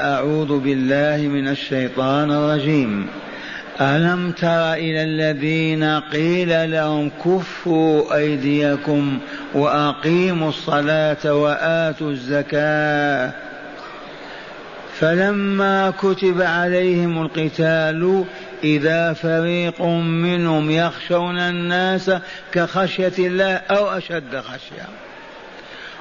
أعوذ بالله من الشيطان الرجيم. ألم تر إلى الذين قيل لهم كفوا أيديكم وأقيموا الصلاة وآتوا الزكاة؟ فلما كتب عليهم القتال إذا فريق منهم يخشون الناس كخشية الله أو أشد خشية.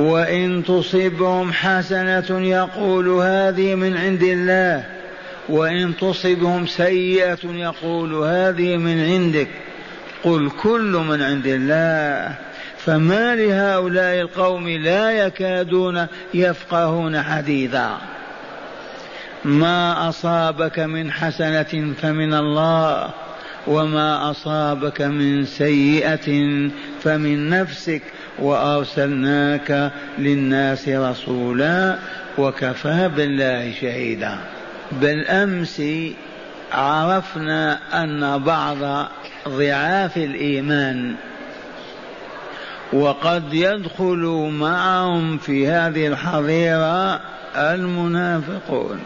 وإن تصبهم حسنة يقول هذه من عند الله وإن تصبهم سيئة يقول هذه من عندك. قل كل من عند الله. فما لهؤلاء القوم لا يكادون يفقهون حديثا. ما أصابك من حسنة فمن الله وما أصابك من سيئة فمن نفسك وأرسلناك للناس رسولا وكفى بالله شهيدا. بالأمس عرفنا أن بعض ضعاف الإيمان وقد يدخل معهم في هذه الحظيرة المنافقون.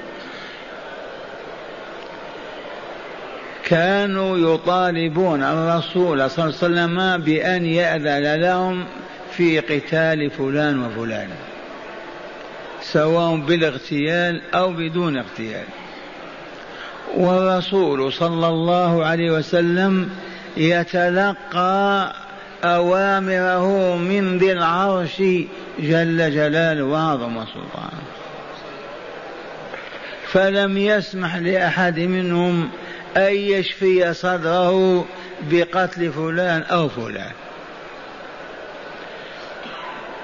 كانوا يطالبون الرسول صلى الله عليه وسلم بأن يأذن لهم في قتال فلان وفلان سواء بالاغتيال أو بدون اغتيال. والرسول صلى الله عليه وسلم يتلقى أوامره من ذي العرش جل جلاله وعظم سلطانه. فلم يسمح لأحد منهم أن يشفي صدره بقتل فلان أو فلان.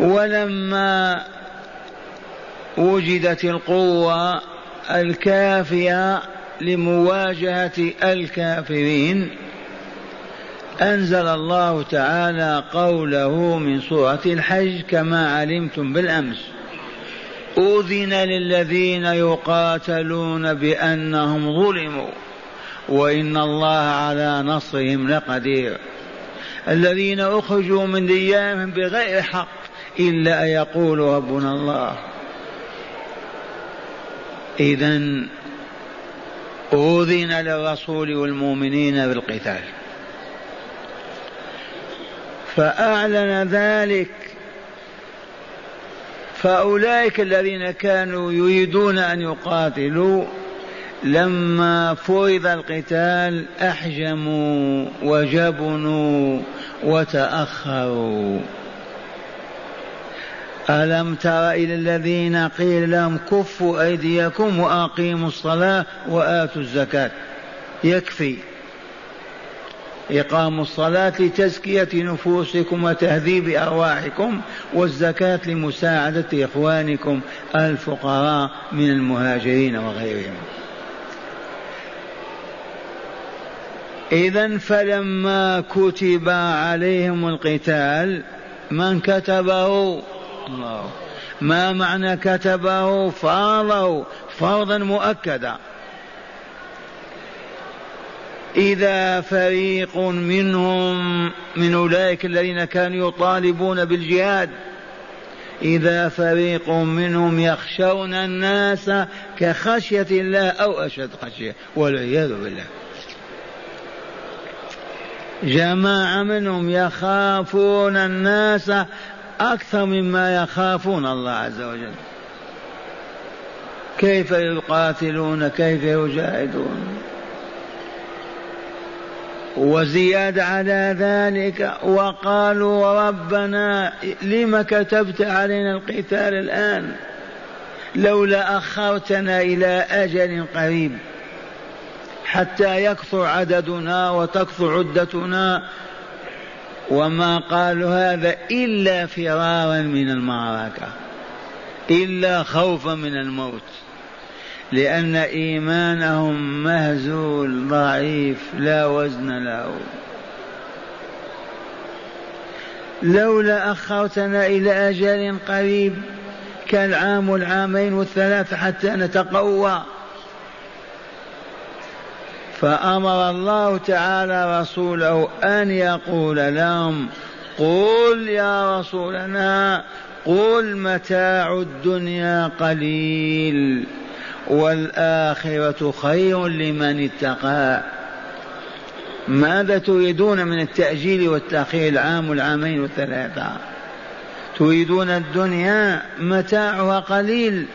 ولما وجدت القوة الكافية لمواجهة الكافرين أنزل الله تعالى قوله من سورة الحج كما علمتم بالأمس أذن للذين يقاتلون بأنهم ظلموا وإن الله على نصرهم لقدير. الذين أخرجوا من ديارهم بغير حق إلا أن يقولوا ربنا الله. إذا أذن للرسول والمؤمنين بالقتال. فأعلن ذلك. فأولئك الذين كانوا يريدون أن يقاتلوا لما فرض القتال أحجموا وجبنوا وتأخروا. ألم تر إلى الذين قيل لهم كفوا أيديكم وأقيموا الصلاة وآتوا الزكاة. يكفي إقام الصلاة لتزكية نفوسكم وتهذيب أرواحكم والزكاة لمساعدة إخوانكم الفقراء من المهاجرين وغيرهم. إذا فلما كتب عليهم القتال من كتبه؟ الله. ما معنى كتبه؟ فرضه فرضا مؤكدا. إذا فريق منهم من أولئك الذين كانوا يطالبون بالجهاد إذا فريق منهم يخشون الناس كخشية الله أو أشد خشية والعياذ بالله. جماعة منهم يخافون الناس أكثر مما يخافون الله عز وجل. كيف يقاتلون؟ كيف يجاهدون؟ وزيادة على ذلك وقالوا ربنا لم كتبت علينا القتال الآن؟ لولا أخرتنا إلى أجل قريب. حتى يكثر عددنا وتكثر عدتنا. وما قالوا هذا إلا فرارا من المعركة إلا خوفا من الموت. لأن إيمانهم مهزول ضعيف لا وزن له. لولا أخرتنا إلى أجل قريب كالعام والعامين والثلاثة حتى نتقوى. فأمر الله تعالى رسوله أن يقول لهم قل يا رسولنا قل متاع الدنيا قليل والآخرة خير لمن اتقى. ماذا تريدون من التأجيل والتأخير العام والعامين والثلاثة؟ تريدون الدنيا متاعها قليل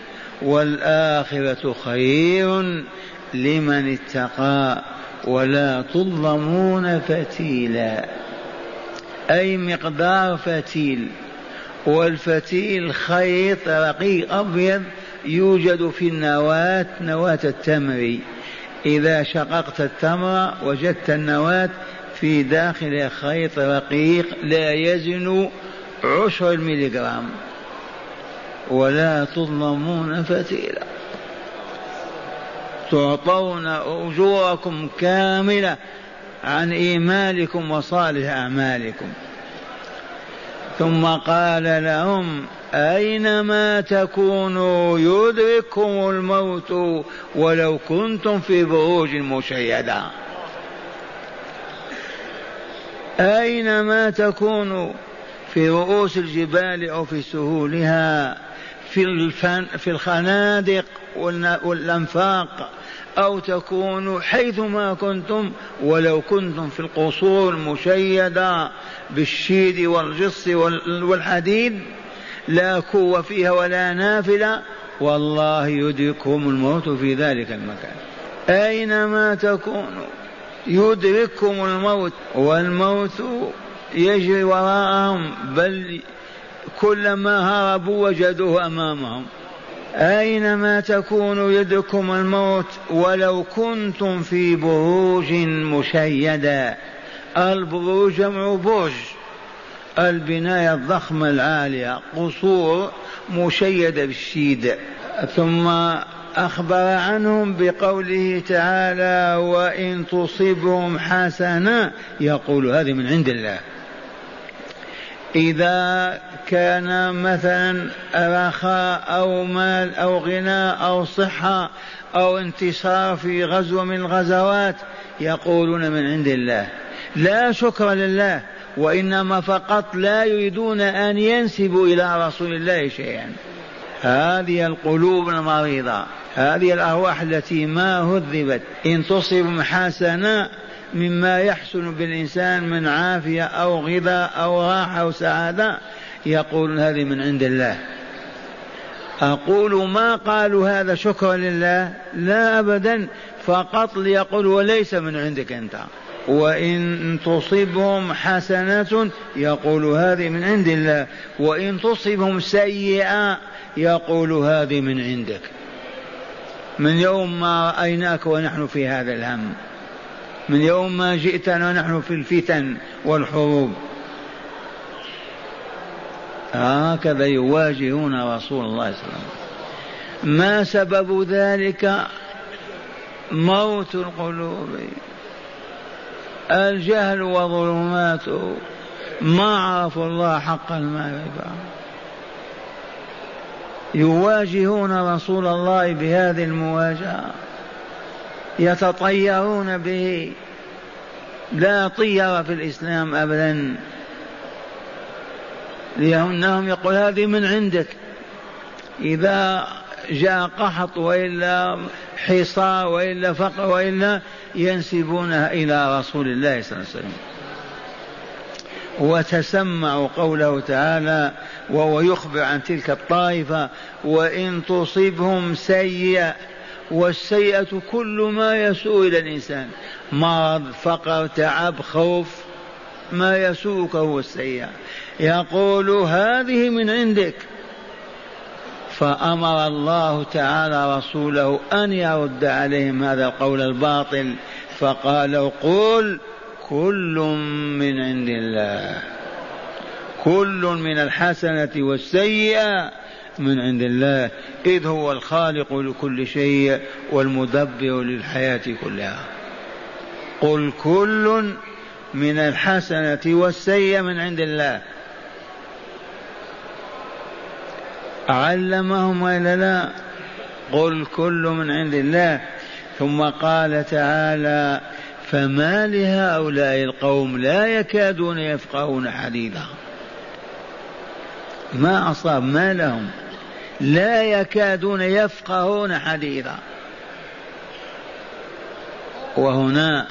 والآخرة خير لمن اتقى ولا تظلمون فتيلا. أي مقدار فتيل. والفتيل خيط رقيق أبيض يوجد في النواة نواة التمر. إذا شققت التمر وجدت النواة في داخل خيط رقيق لا يزن عشر الميليغرام ولا تظلمون فتيلا. تعطون أجوركم كاملة عن إيمانكم وصالح أعمالكم. ثم قال لهم أينما تكونوا يدرككم الموت ولو كنتم في بروج مشيدة. أينما تكونوا في رؤوس الجبال أو في سهولها في, الفن في الخنادق والأنفاق أو تكونوا حيثما كنتم ولو كنتم في القصور المشيدة بالشيد والجص والحديد لا كو فيها ولا نافلة والله يدركهم الموت في ذلك المكان. أينما تكونوا يدرككم الموت والموت يجري وراءهم بل كلما هربوا وجدوه أمامهم. أينما تكونوا يدركم الموت ولو كنتم في بروج مشيدة؟ البروج جمع برج. البناية الضخمة العالية قصور مشيدة بالشيد. ثم أخبر عنهم بقوله تعالى وإن تصبهم حسنة يقول هذه من عند الله. إذا كان مثلا رخاء أو مال أو غنى أو صحة أو انتصار في غزوة من الغزوات يقولون من عند الله لا شكر لله وإنما فقط لا يريدون أن ينسبوا إلى رسول الله شيئا. هذه القلوب المريضة هذه الأرواح التي ما هذبت إن تصب حسنة مما يحسن بالإنسان من عافية أو غذاء أو راحة أو سعادة يقول هذه من عند الله. أقول ما قالوا هذا شكرا لله؟ لا أبدا. فقط ليقول وليس من عندك أنت. وإن تصبهم حسنة يقول هذه من عند الله. وإن تصبهم سيئة يقول هذه من عندك. من يوم ما رأيناك ونحن في هذا الهم. من يوم ما جئتنا ونحن في الفتن والحروب. هكذا يواجهون رسول الله صلى الله عليه وسلم. ما سبب ذلك؟ موت القلوب. الجهل وظلماته ما عرفوا الله حق المعرفة يواجهون رسول الله بهذه المواجهة. يتطيرون به. لا طير في الإسلام أبدا. لأنهم يقول هذه من عندك. إذا جاء قحط وإلا حصار وإلا فقر وإلا ينسبونها إلى رسول الله صلى الله عليه وسلم. وتسمعوا قوله تعالى وهو يخبر عن تلك الطائفة وإن تصبهم سيئة والسيئة كل ما يسوء إلى الإنسان. مرض فقر تعب خوف ما يسوءك هو السيئة. يقول هذه من عندك. فأمر الله تعالى رسوله أن يرد عليهم هذا القول الباطل. فقال قل كل من عند الله. كل من الحسنة والسيئة. من عند الله إذ هو الخالق لكل شيء والمدبر للحياة كلها. قل كل من الحسنة والسيئة من عند الله. علمهم وإلا لا؟ قل كل من عند الله. ثم قال تعالى فما لهؤلاء القوم لا يكادون يفقهون حديثا. ما أصاب؟ ما لهم؟ لا يكادون يفقهون حديثا. وهنا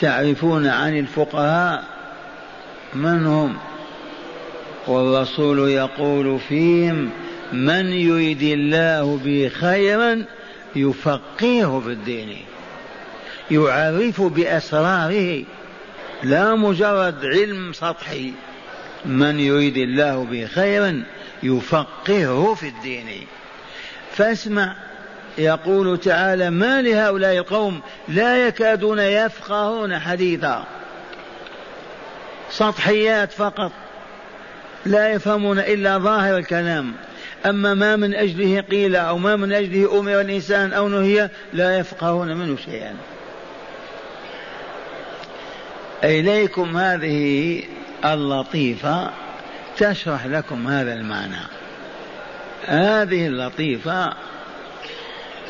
تعرفون عن الفقهاء من هم. والرسول يقول فيهم من يريد الله به خيرا يفقهه في الدين. يعرف بأسراره. لا مجرد علم سطحي. من يريد الله به خيرا يفقهه في الدين. فاسمع يقول تعالى ما لهؤلاء القوم لا يكادون يفقهون حديثا. سطحيات فقط لا يفهمون إلا ظاهر الكلام. أما ما من أجله قيل أو ما من أجله أمر الإنسان أو نهي لا يفقهون منه شيئا. إليكم هذه اللطيفة. تشرح لكم هذا المعنى. هذه اللطيفة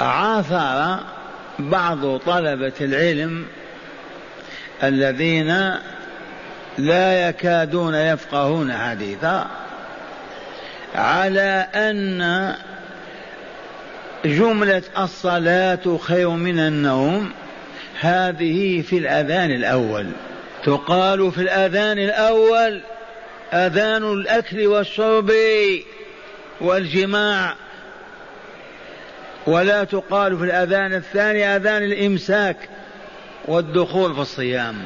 عاثر بعض طلبة العلم الذين لا يكادون يفقهون حديثا على أن جملة الصلاة خير من النوم هذه في الأذان الأول. تقال في الأذان الأول أذان الأكل والشرب والجماع. ولا تقال في الأذان الثاني أذان الإمساك والدخول في الصيام.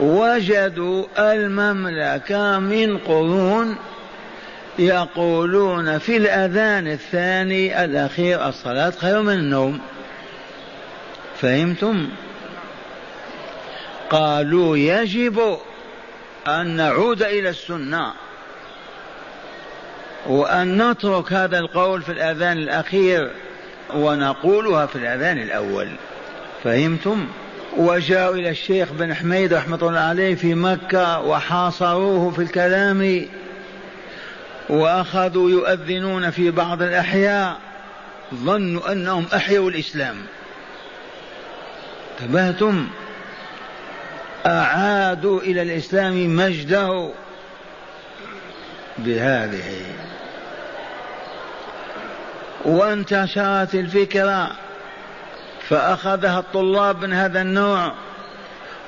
وجدوا المملكة من قرون يقولون في الأذان الثاني الأخير الصلاة خير من النوم. فهمتم؟ قالوا يجب أن نعود إلى السنة. وأن نترك هذا القول في الأذان الأخير ونقولها في الأذان الأول. فهمتم؟ وجاءوا إلى الشيخ بن حميد رحمة الله عليه في مكة وحاصروه في الكلام وأخذوا يؤذنون في بعض الأحياء. ظنوا أنهم أحيوا الإسلام. انتبهتم؟ أعادوا إلى الإسلام مجده بهذه. وانتشرت الفكرة فأخذها الطلاب من هذا النوع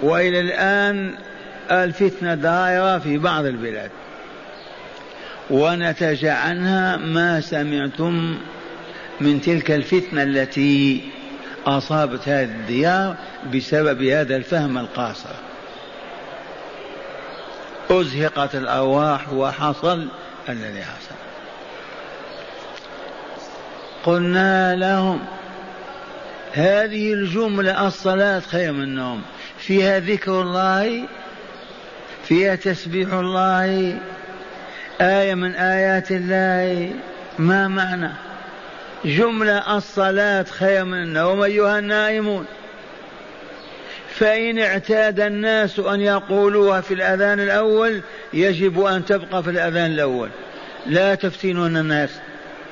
وإلى الآن الفتنة دائرة في بعض البلاد. ونتج عنها ما سمعتم من تلك الفتنة التي أصابت هذه الديار بسبب هذا الفهم القاصر. أزهقت الأرواح وحصل الذي حصل. قلنا لهم هذه الجملة الصلاة خير من النوم. فيها ذكر الله فيها تسبيح الله آية من آيات الله. ما معنى؟ جملة الصلاة خير من النوم أيها النائمون. فإن اعتاد الناس أن يقولوها في الأذان الأول يجب أن تبقى في الأذان الأول. لا تفتنون الناس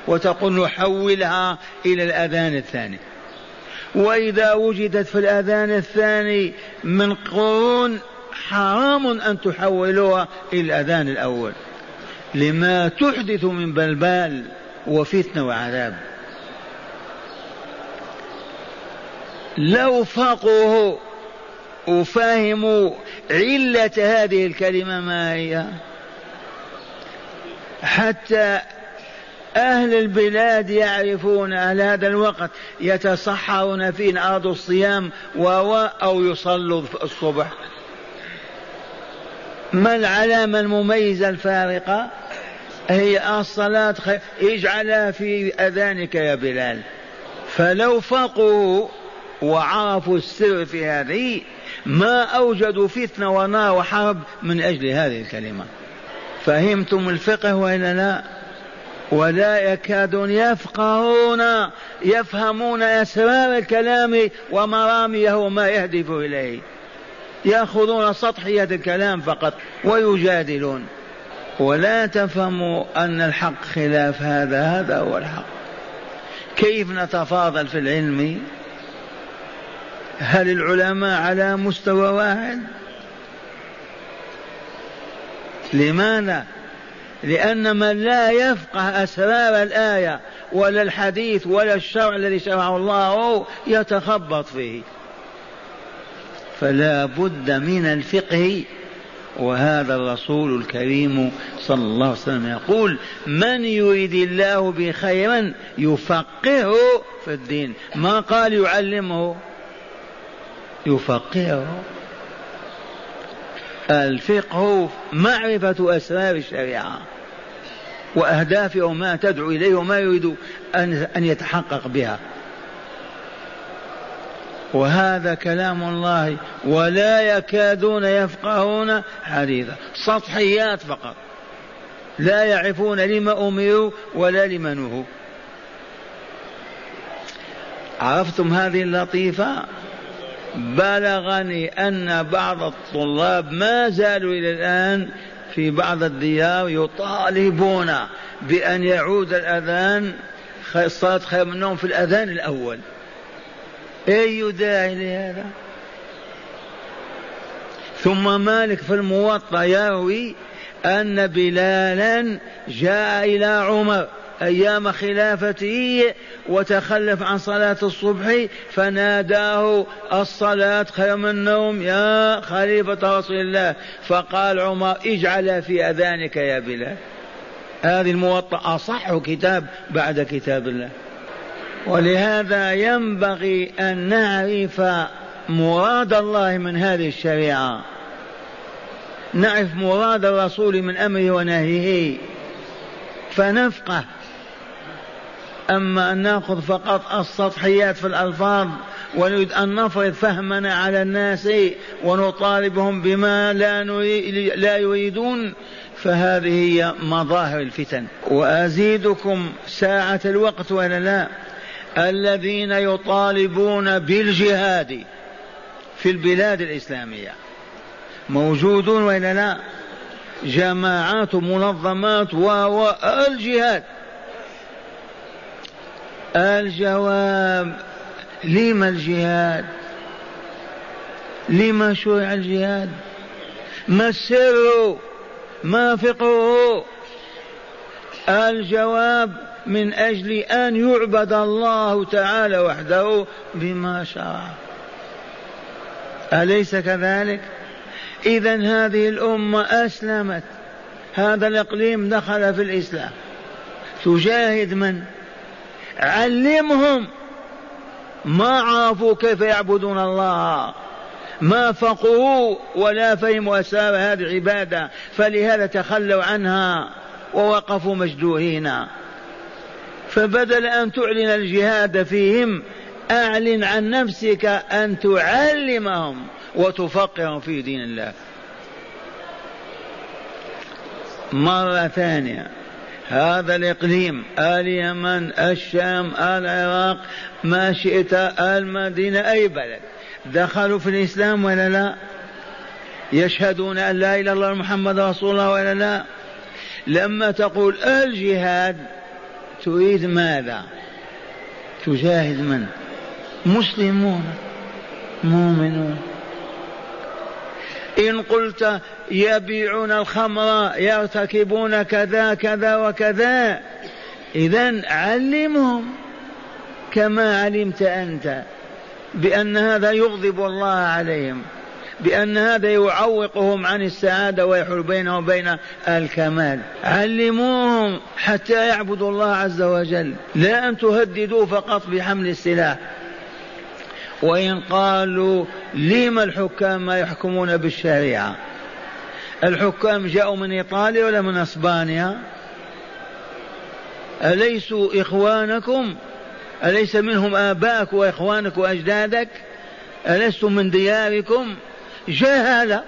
وتقول نحولها إلى الأذان الثاني. وإذا وجدت في الأذان الثاني من قرون حرام أن تحولوها إلى الأذان الأول. لما تحدث من بلبال وفتنة وعذاب. لو فقهوا وفهموا علة هذه الكلمة ما هي؟ حتى أهل البلاد يعرفون أهل هذا الوقت يتصحرون في أرض الصيام وهو أو يصلوا الصبح. ما العلامة المميزة الفارقة؟ هي الصلاة خير. اجعلها في أذانك يا بلال. فلو فقوا وعرفوا السر في هذه ما أوجدوا فتنة ونار وحرب من أجل هذه الكلمة. فهمتم الفقه وإلا لا؟ ولا يكادون يفقهون يفهمون أسرار الكلام ومراميه وما يهدف إليه. يأخذون سطحية الكلام فقط ويجادلون. ولا تفهموا أن الحق خلاف هذا هذا هو الحق. كيف نتفاضل في العلم؟ هل العلماء على مستوى واحد؟ لماذا؟ لأن من لا يفقه أسرار الآية ولا الحديث ولا الشرع الذي شرعه الله يتخبط فيه. فلا بد من الفقه وهذا الرسول الكريم صلى الله عليه وسلم يقول من يريد الله بخيرا يفقهه في الدين. ما قال يعلمه؟ يفقهه. الفقه معرفة أسرار الشريعة وأهدافه ما تدعو إليه وما يريد أن يتحقق بها. وهذا كلام الله ولا يكادون يفقهون حديثا. سطحيات فقط. لا يعرفون لما أمروا ولا لما نهوا. عرفتم هذه اللطيفة؟ بلغني أن بعض الطلاب ما زالوا إلى الآن في بعض الديار يطالبون بأن يعود الأذان الصلاة خير من النوم في الأذان الأول. أي داعي لهذا؟ ثم مالك في الموطأ يروي أن بلالا جاء إلى عمر. أيام خلافته وتخلف عن صلاة الصبح فناداه الصلاة خير من النوم يا خليفة رسول الله. فقال عمر اجعل في أذانك يا بلال. هذه الموطأ أصح كتاب بعد كتاب الله. ولهذا ينبغي أن نعرف مراد الله من هذه الشريعة. نعرف مراد الرسول من أمره ونهيه. فنفقه أما أن نأخذ فقط السطحيات في الألفاظ ونريد أن نفرض فهمنا على الناس ونطالبهم بما لا, لا يريدون فهذه هي مظاهر الفتن. وأزيدكم ساعة الوقت ولا لا. الذين يطالبون بالجهاد في البلاد الإسلامية موجودون ولا لا. جماعات منظمات والجهاد الجواب لما الجهاد؟ لما شرع الجهاد؟ ما السر؟ ما فقهه؟ الجواب من أجل أن يعبد الله تعالى وحده بما شرع أليس كذلك؟ اذا هذه الأمة أسلمت. هذا الإقليم دخل في الإسلام. تجاهد من؟ علمهم ما عرفوا كيف يعبدون الله. ما فقهوا ولا فهموا أسرار هذه العبادة فلهذا تخلوا عنها ووقفوا مجدوهين. فبدل أن تعلن الجهاد فيهم أعلن عن نفسك أن تعلمهم وتفقههم في دين الله. مرة ثانية. هذا الإقليم اليمن الشام العراق ما شئت المدينة أي بلد. دخلوا في الإسلام ولا لا؟ يشهدون أن لا إله إلا الله محمد رسول الله ولا لا؟ لما تقول الجهاد تريد ماذا؟ تجاهد من؟ مسلمون مؤمنون. إن قلت يبيعون الخمر يرتكبون كذا كذا وكذا إذا علمهم كما علمت أنت بأن هذا يغضب الله عليهم بأن هذا يعوقهم عن السعادة ويحول بينهم وبين الكمال. علموهم حتى يعبدوا الله عز وجل لا أن تهددوا فقط بحمل السلاح. وإن قالوا لما الحكام ما يحكمون بالشريعة؟ الحكام جاءوا من إيطاليا ولا من أسبانيا؟ أليسوا إخوانكم؟ أليس منهم آباءك وإخوانك وأجدادك؟ ألستم من دياركم؟ جهل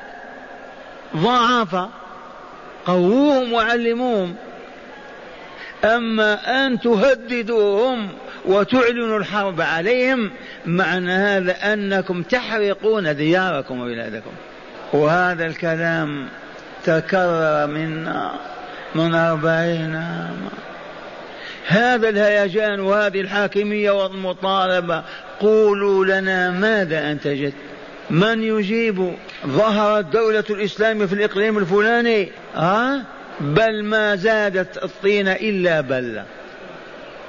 ضعف قووهم وعلموهم. أما أن تهددوهم وتعلنوا الحرب عليهم معنى هذا أنكم تحرقون دياركم وبلادكم. وهذا الكلام تكرر منا من أربعين عاما. هذا الهيجان وهذه الحاكمية والمطالبة. قولوا لنا ماذا أنتجت من يجيب ظهرت دولة الإسلام في الإقليم الفلاني؟ ها؟ بل ما زادت الطين إلا بلة.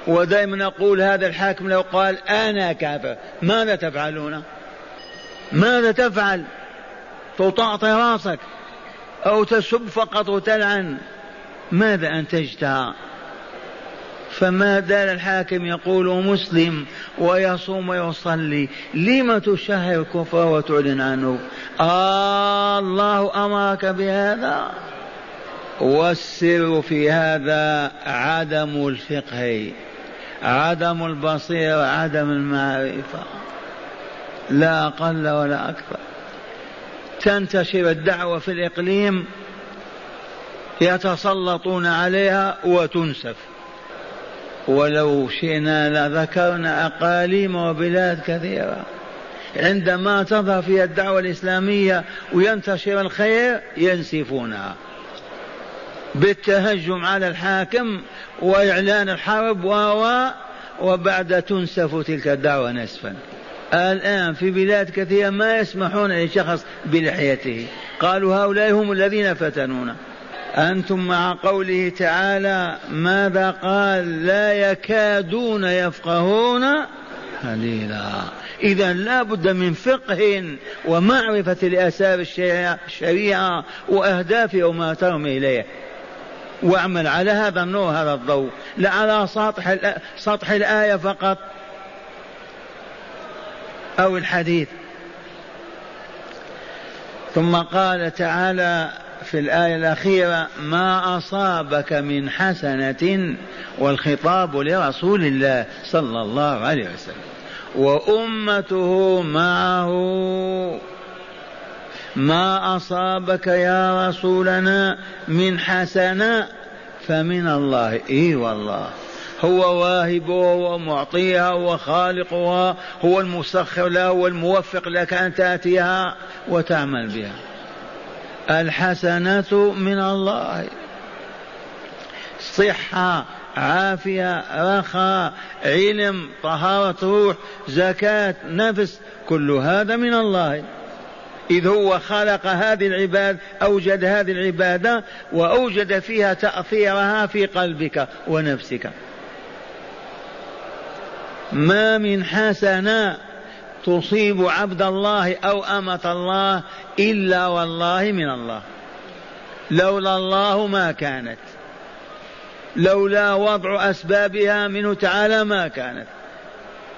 ودائما نقول هذا الحاكم لو قال أنا كافر ماذا تفعلون؟ ماذا تفعل؟ تطاطي راسك أو تسب فقط وتلعن ماذا أنتجتها فما دال الحاكم يقول مسلم ويصوم ويصلي لم تشهر الكفر وتعلن عنه؟ آه الله أمرك بهذا. والسر في هذا عدم الفقه عدم البصيرة عدم المعرفة. لا أقل ولا أكثر تنتشر الدعوة في الإقليم يتسلطون عليها وتنسف. ولو شئنا لذكرنا أقاليم وبلاد كثيرة. عندما تظهر فيها الدعوة الإسلامية وينتشر الخير ينسفونها. بالتهجم على الحاكم وإعلان الحرب و وبعد تنسف تلك الدعوة نسفا. الآن في بلاد كثيرة ما يسمحون لشخص بلحيته. قالوا هؤلاء هم الذين فتنونا. أنتم مع قوله تعالى ماذا قال لا يكادون يفقهون قليلا. إذا لا بد من فقه ومعرفة لآثار الشريعة وأهدافها وما ترمي إليه. واعمل على هذا النور هذا الضوء لا على سطح سطح الآية فقط أو الحديث. ثم قال تعالى في الآية الأخيرة ما أصابك من حسنة والخطاب لرسول الله صلى الله عليه وسلم وأمته معه ما أصابك يا رسولنا من حسنة فمن الله. إي والله. هو واهبها ومعطيها وخالقها هو المسخر لها والموفق لك أن تأتيها وتعمل بها. الحسنة من الله. صحة عافية رخاء علم طهارة روح زكاة نفس كل هذا من الله. إذ هو خلق هذه العباد أوجد هذه العبادة وأوجد فيها تأثيرها في قلبك ونفسك. ما من حسنة تصيب عبد الله أو أمة الله إلا والله من الله. لولا الله ما كانت. لولا وضع أسبابها منه تعالى ما كانت.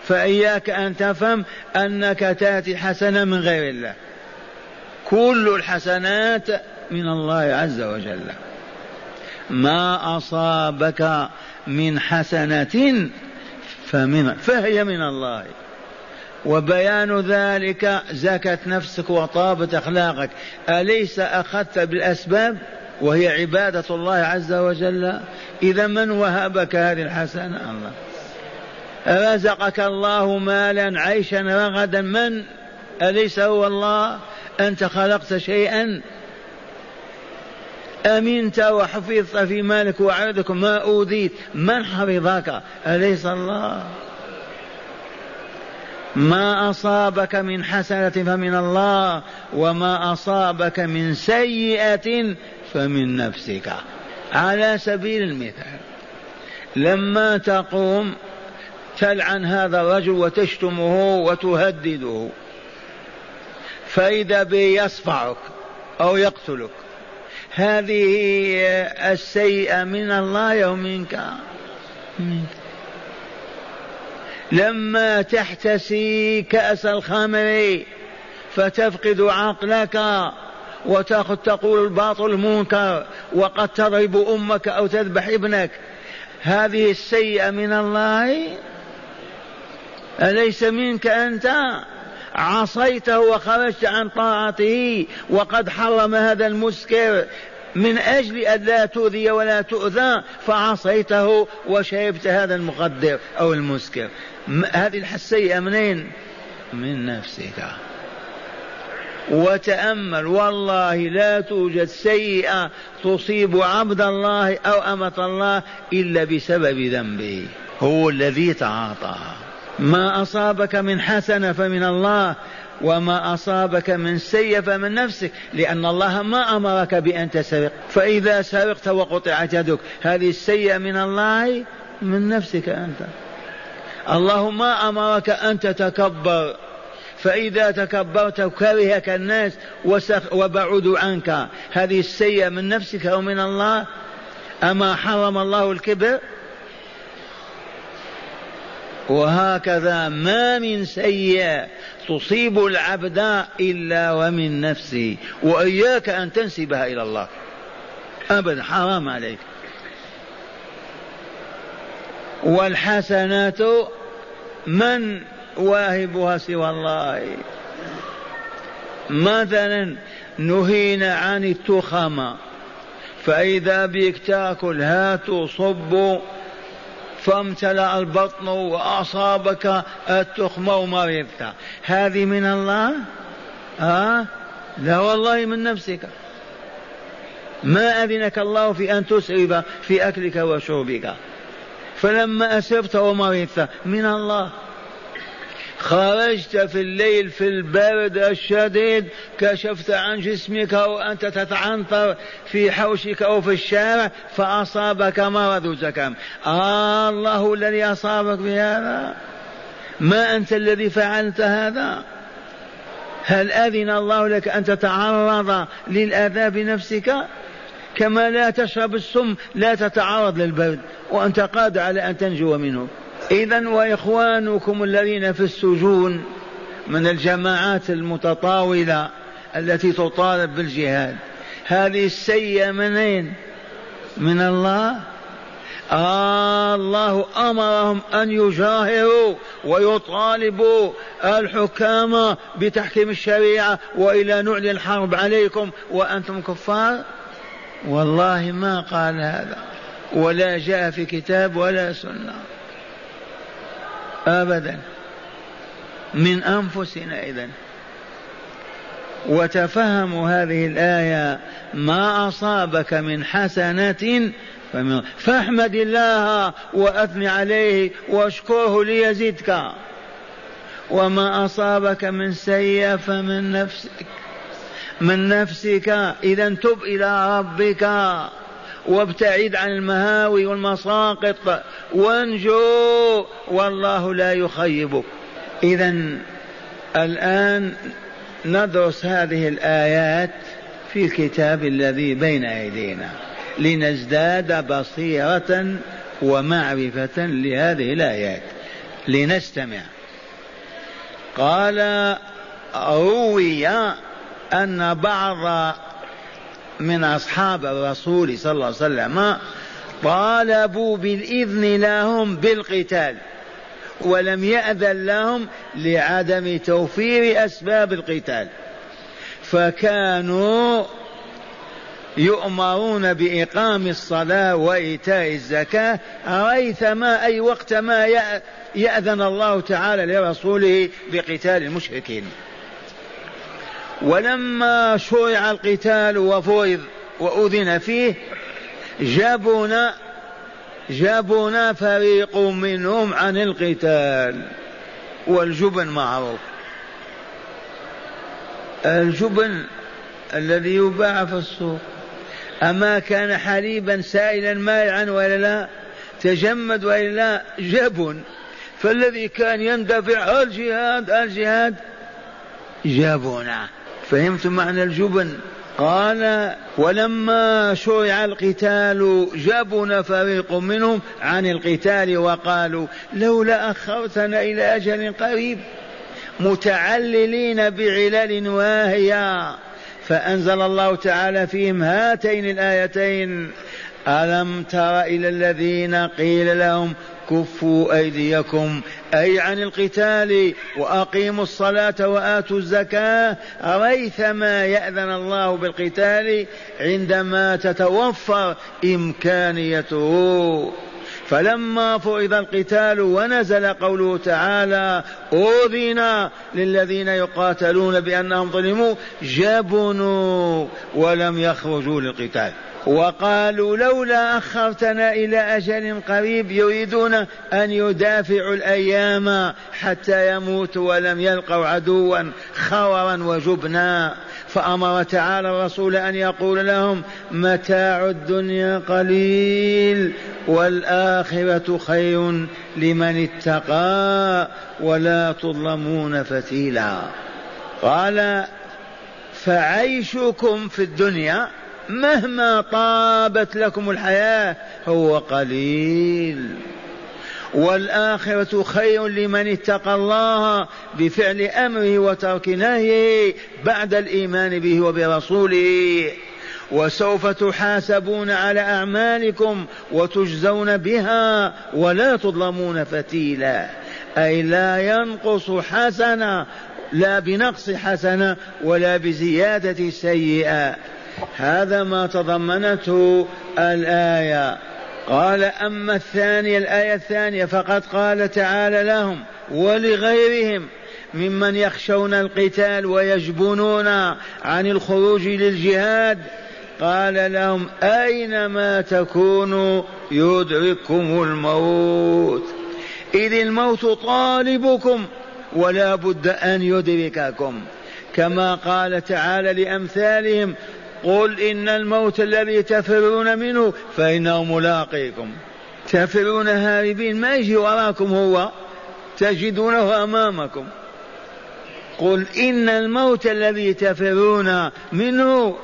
فإياك أن تفهم أنك تأتي حسنة من غير الله. كل الحسنات من الله عز وجل. ما أصابك من حسنة فمن فهي من الله. وبيان ذلك زكت نفسك وطابت أخلاقك. أليس أخذت بالأسباب؟ وهي عبادة الله عز وجل. إذا من وهبك هذه الحسنة؟ الله. رزقك الله مالا عيشا رغدا. من؟ أليس هو الله؟ أنت خلقت شيئا. أمنت وحفظت في مالك وعرضك ما أوذيت. من حفظك؟ أليس الله؟ ما أصابك من حسنة فمن الله وما أصابك من سيئة فمن نفسك. على سبيل المثال لما تقوم تلعن هذا الرجل وتشتمه وتهدده فإذا به يصفعك أو يقتلك. هذه السيئة من الله أو منك لما تحتسي كأس الخمر فتفقد عقلك وتأخذ تقول الباطل المنكر وقد تضرب أمك أو تذبح ابنك. هذه السيئة من الله. أليس منك أنت؟ عصيته وخرجت عن طاعته وقد حرم هذا المسكر من أجل أن لا تؤذي ولا تؤذى فعصيته وشربت هذا المخدر أو المسكر. هذه السيئة منين؟ من نفسك. وتأمل والله لا توجد سيئة تصيب عبد الله أو أمة الله إلا بسبب ذنبه. هو الذي تعاطاها ما أصابك من حسنة فمن الله وما أصابك من سيء فمن نفسك لأن الله ما أمرك بأن تسرق فإذا سرقت وقطعت يدك هذه السيئة من الله من نفسك أنت. الله ما أمرك أن تتكبر فإذا تكبرت كرهك الناس وبعدوا عنك هذه السيئة من نفسك أو من الله؟ أما حرم الله الكبر؟ وهكذا ما من سيئة تصيب العبد إلا ومن نفسه وإياك أن تنسبها إلى الله. أبدا حرام عليك. والحسنات من واهبها سوى الله؟ مثلا نهينا عن التخمة. فإذا بك تأكل هاتوا صبوا فامتلأ البطن وأصابك التخمة ومرضت هذه من الله؟ ها؟ لا والله من نفسك. ما أذنك الله في أن تسرف في أكلك وشربك. فلما أسرفت ومرضت من الله. خرجت في الليل في البرد الشديد كشفت عن جسمك وأنت تتعنطر في حوشك أو في الشارع فأصابك مرض زكام آه الله الذي أصابك بهذا؟ ما أنت الذي فعلت هذا؟ هل أذن الله لك أن تتعرض للأذى بنفسك؟ كما لا تشرب السم لا تتعرض للبرد وأنت قادر على أن تنجو منه. إذا وإخوانكم الذين في السجون من الجماعات المتطاولة التي تطالب بالجهاد هذه السيئة منين؟ من الله؟ آه الله أمرهم أن يجاهروا ويطالبوا الحكام بتحكيم الشريعة وإلى نعلن الحرب عليكم وأنتم كفار؟ والله ما قال هذا ولا جاء في كتاب ولا سنة. أبدا. من أنفسنا إذا. وتفهموا هذه الآية ما أصابك من حسنة فمن فاحمد الله وأثن عليه واشكره ليزدك. وما أصابك من سيئة فمن نفسك من نفسك. إذا تب إلى ربك. وابتعد عن المهاوي والمساقط وانجو والله لا يخيبك اذا الآن ندرس هذه الآيات في الكتاب الذي بين أيدينا لنزداد بصيرة ومعرفة لهذه الآيات. لنستمع. قال روي أن بعض من أصحاب الرسول صلى الله عليه وسلم طالبوا بالإذن لهم بالقتال ولم يأذن لهم لعدم توفير أسباب القتال فكانوا يؤمرون بإقام الصلاة وإيتاء الزكاة ريثما أي وقت ما يأذن الله تعالى لرسوله بقتال المشركين. ولما شرع القتال وفرض وأذن فيه جابونا جابونا فريق منهم عن القتال. والجبن معروف. الجبن الذي يباع في السوق. أما كان حليبا سائلا مائعا ولا لا؟ تجمد ولا لا؟ جبن. فالذي كان يندفع الجهاد الجهاد جابونا. فهمتم معنى الجبن. قال ولما شرع القتال جبن فريق منهم عن القتال وقالوا لولا أخرتنا إلى أجل قريب متعللين بعلل واهية. فأنزل الله تعالى فيهم هاتين الآيتين ألم تر إلى الذين قيل لهم كفوا أيديكم أي عن القتال وأقيموا الصلاة وآتوا الزكاة. ريثما يأذن الله بالقتال عندما تتوفر إمكانيته. فلما فرض القتال ونزل قوله تعالى أذن للذين يقاتلون بأنهم ظلموا جبنوا ولم يخرجوا للقتال. وقالوا لولا أخرتنا إلى أجل قريب يريدون أن يدافعوا الأيام حتى يموتوا ولم يلقوا عدوا خورا وجبنا. فأمر تعالى الرسول أن يقول لهم متاع الدنيا قليل والآخرة خير لمن اتقى ولا تظلمون فتيلا. قال فعيشكم في الدنيا مهما طابت لكم الحياة هو قليل. والآخرة خير لمن اتقى الله بفعل أمره وترك نهيه بعد الإيمان به وبرسوله. وسوف تحاسبون على أعمالكم وتجزون بها ولا تظلمون فتيلا. أي لا ينقص حسنة لا بنقص حسنة ولا بزيادة سيئة. هذا ما تضمنته الآية. قال أما الثانية الآية الثانية فقد قال تعالى لهم ولغيرهم ممن يخشون القتال ويجبنون عن الخروج للجهاد. قال لهم أينما تكونوا يدرككم الموت؟ إذ الموت طالبكم ولا بد أن يدرككم. كما قال تعالى لأمثالهم قل إن الموت الذي تفرون منه فإنه ملاقيكم. تفرون هاربين ما يجي وراكم هو؟ تجدونه أمامكم. قل إن الموت الذي تفرون منه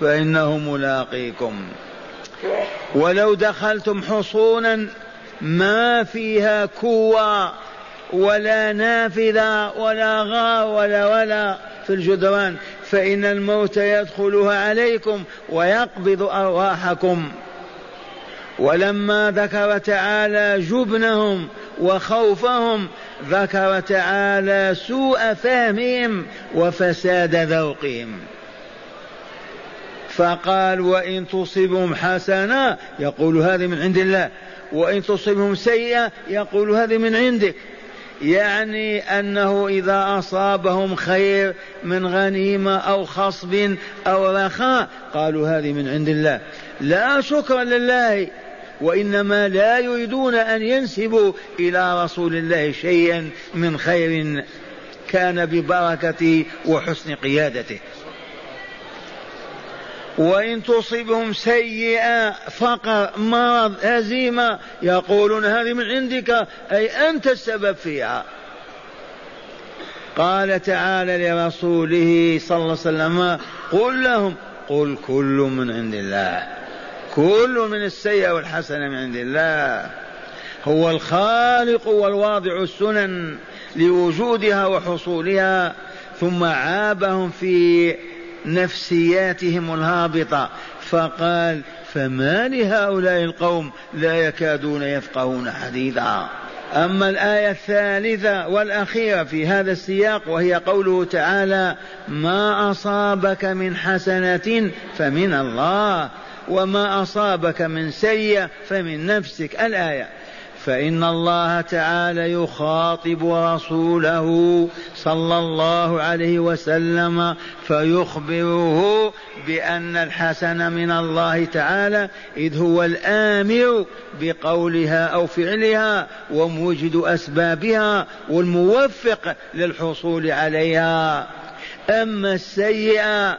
فإنه ملاقيكم. ولو دخلتم حصونا ما فيها كوى ولا نافذة ولا غار ولا ولا في الجدران فإن الموت يدخلها عليكم ويقبض أرواحكم. ولما ذكر تعالى جبنهم وخوفهم ذكر تعالى سوء فهمهم وفساد ذوقهم. فقال وإن تصبهم حسنة يقول هذه من عند الله وإن تصبهم سيئة يقول هذه من عندك. يعني أنه إذا أصابهم خير من غنيمة أو خصب أو رخاء قالوا هذه من عند الله. لا شكرا لله وإنما لا يريدون أن ينسبوا إلى رسول الله شيئا من خير كان ببركته وحسن قيادته. وإن تصبهم سيئة فقر مرض هزيمة يقولون هذه من عندك أي أنت السبب فيها. قال تعالى لرسوله صلى الله عليه وسلم قل لهم قل كل من عند الله. كل من السيئة والحسنة من عند الله. هو الخالق والواضع السنن لوجودها وحصولها ثم عابهم في نفسياتهم الهابطة. فقال فما لهؤلاء القوم لا يكادون يفقهون حديثا. أما الآية الثالثة والأخيرة في هذا السياق وهي قوله تعالى ما أصابك من حسنة فمن الله وما أصابك من سيئة فمن نفسك. الآية فإن الله تعالى يخاطب رسوله صلى الله عليه وسلم فيخبره بأن الحسن من الله تعالى إذ هو الآمر بقولها أو فعلها وموجد أسبابها والموفق للحصول عليها. أما السيئة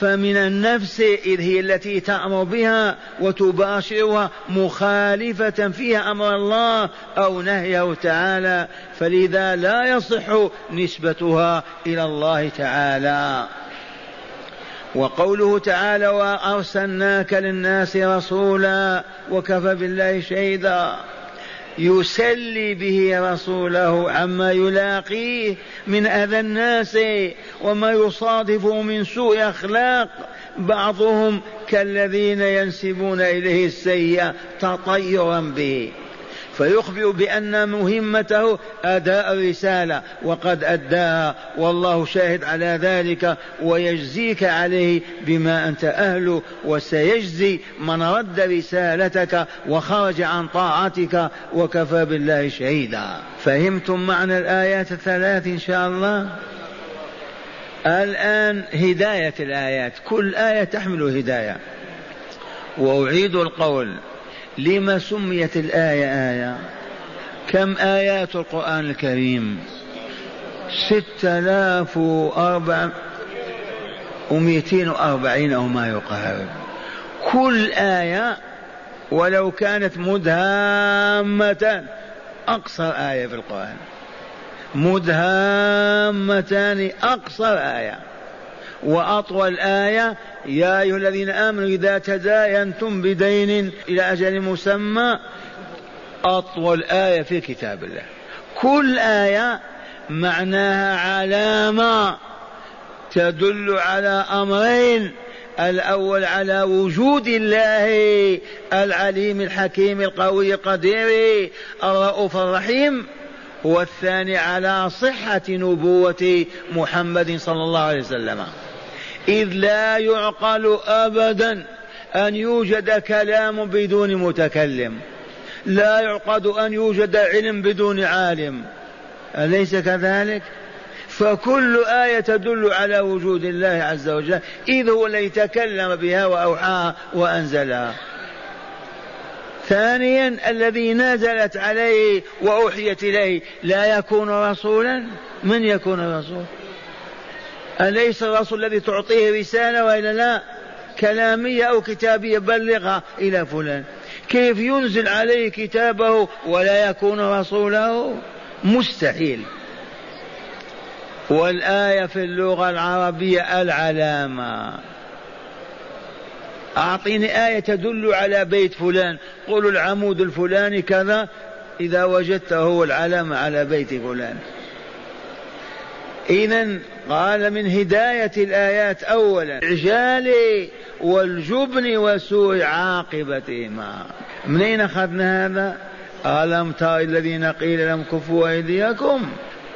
فمن النفس إذ هي التي تأمر بها وتباشرها مخالفة فيها أمر الله أو نهيه تعالى فلذا لا يصح نسبتها إلى الله تعالى. وقوله تعالى وأرسلناك للناس رسولا وكفى بالله شهيدا. يسلي به رسوله عما يلاقيه من أذى الناس وما يصادفه من سوء أخلاق. بعضهم كالذين ينسبون إليه السيئة تطيرا به. فيخبر بأن مهمته أداء الرسالة وقد أداها. والله شاهد على ذلك ويجزيك عليه بما أنت أهله وسيجزي من رد رسالتك وخرج عن طاعتك وكفى بالله شهيدا. فهمتم معنى الآيات الثلاث إن شاء الله؟ الآن هداية الآيات. كل آية تحمل هداية. وأعيد القول. لما سميت الآية آية؟ كم آيات القرآن الكريم؟ ستة آلاف وأربع ومئتين وأربعين أو ما يقارب كل آية ولو كانت مدهامة أقصر آية في القرآن. مدهامتان أقصر آية. وأطول آية يا أيها الذين آمنوا إذا تداينتم بدين إلى أجل مسمى أطول آية في كتاب الله. كل آية معناها علامة تدل على أمرين. الأول على وجود الله العليم الحكيم القوي القدير الرؤوف الرحيم والثاني على صحة نبوة محمد صلى الله عليه وسلم. إذ لا يعقل أبدا أن يوجد كلام بدون متكلم. لا يعقد أن يوجد علم بدون عالم. أليس كذلك؟ فكل آية تدل على وجود الله عز وجل إذ هو الذي تكلم بها وأوحاها وأنزلها. ثانيا الذي نزلت عليه وأوحيت إليه لا يكون رسولا؟ من يكون رسول؟ أليس الرسول الذي تعطيه رسالة وإلا لا؟ كلامية أو كتابية؟ بلغها إلى فلان. كيف ينزل عليه كتابه ولا يكون رسوله؟ مستحيل. والآية في اللغة العربية العلامة. أعطيني آية تدل على بيت فلان. قولوا العمود الفلاني كذا. إذا وجدته هو العلامة على بيت فلان. إذا قال من هداية الآيات أولا العجال والجبن وسوء عاقبتهما. منين أخذنا هذا؟ ألم تر الذين قيل لهم كفوا أيديكم.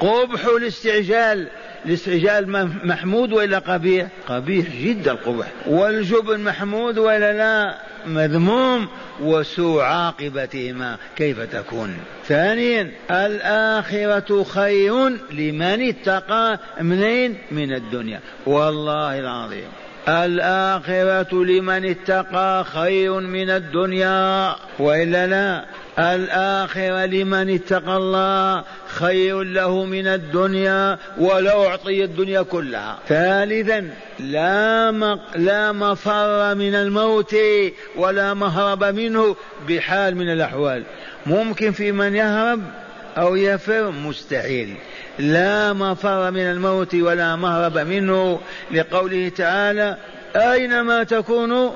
قبح الاستعجال. الاستعجال محمود ولا قبيح؟ قبيح جدا القبح. والجبن محمود ولا لا؟ مذموم. وسوء عاقبتهما. كيف تكون؟ ثانيا الآخرة خير لمن اتقى منين؟ من الدنيا. والله العظيم. الآخرة لمن اتقى خير من الدنيا. وإلا لا؟ الآخرة لمن اتقى الله خير له من الدنيا ولو أعطي الدنيا كلها. ثالثا لا. لا مفر من الموت ولا مهرب منه بحال من الأحوال. ممكن في من يهرب أو يفر مستحيل. لا مفر من الموت ولا مهرب منه. لقوله تعالى أينما تكونوا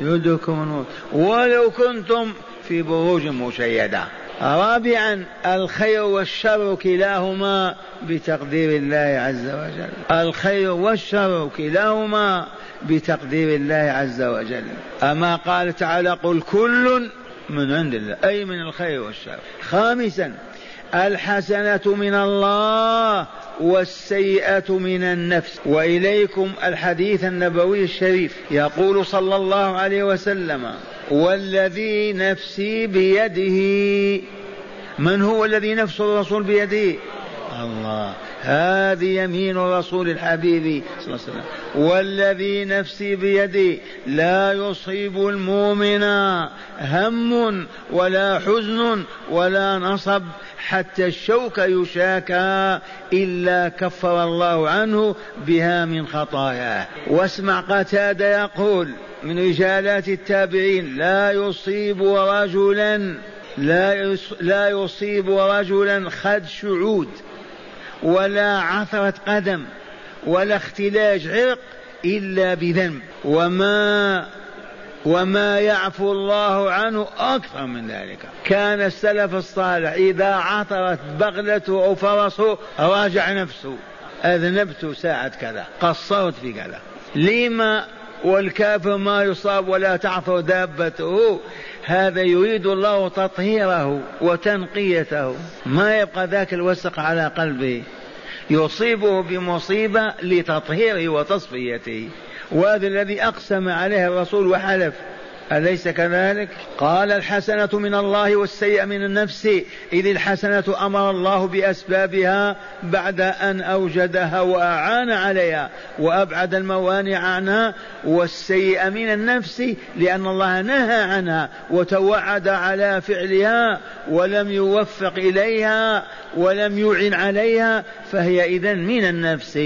يدركم الموت. ولو كنتم في بروج مشيدة. رابعا الخير والشر كلاهما بتقدير الله عز وجل. الخير والشر كلاهما بتقدير الله عز وجل. أما قال تعالى قل كل من عند الله أي من الخير والشر. خامسا الحسنة من الله والسيئة من النفس. وإليكم الحديث النبوي الشريف. يقول صلى الله عليه وسلم والذي نفسي بيده. من هو الذي نفس الرسول بيده؟ الله. هذه يمين الرسول الحبيب صلى الله عليه وسلم. والذي نفسي بيدي لا يصيب المؤمن هم ولا حزن ولا نصب. حتى الشوك يشاكى إلا كفر الله عنه بها من خطاياه واسمع قتادة يقول من رجالات التابعين لا يصيب رجلا لا لا يصيب رجلا خد شعود ولا عثرة قدم ولا اختلاج عرق إلا بذنب. وما وما يعفو الله عنه أكثر من ذلك. كان السلف الصالح إذا عثرت بغلته أو فرسه راجع نفسه. أذنبت ساعة كذا قصرت في كذا. لما والكافر ما يصاب ولا تعثر دابته هذا يريد الله تطهيره وتنقيته. ما يبقى ذاك الوسق على قلبه. يصيبه بمصيبة لتطهيره وتصفيته. وهذا الذي أقسم عليه الرسول وحلف. أليس كذلك؟ قال الحسنة من الله والسيئة من النفس. إذ الحسنة أمر الله بأسبابها بعد أن أوجدها وأعان عليها وأبعد الموانع عنها والسيئة من النفس لأن الله نهى عنها وتوعد على فعلها ولم يوفق إليها ولم يعن عليها فهي إذا من النفس.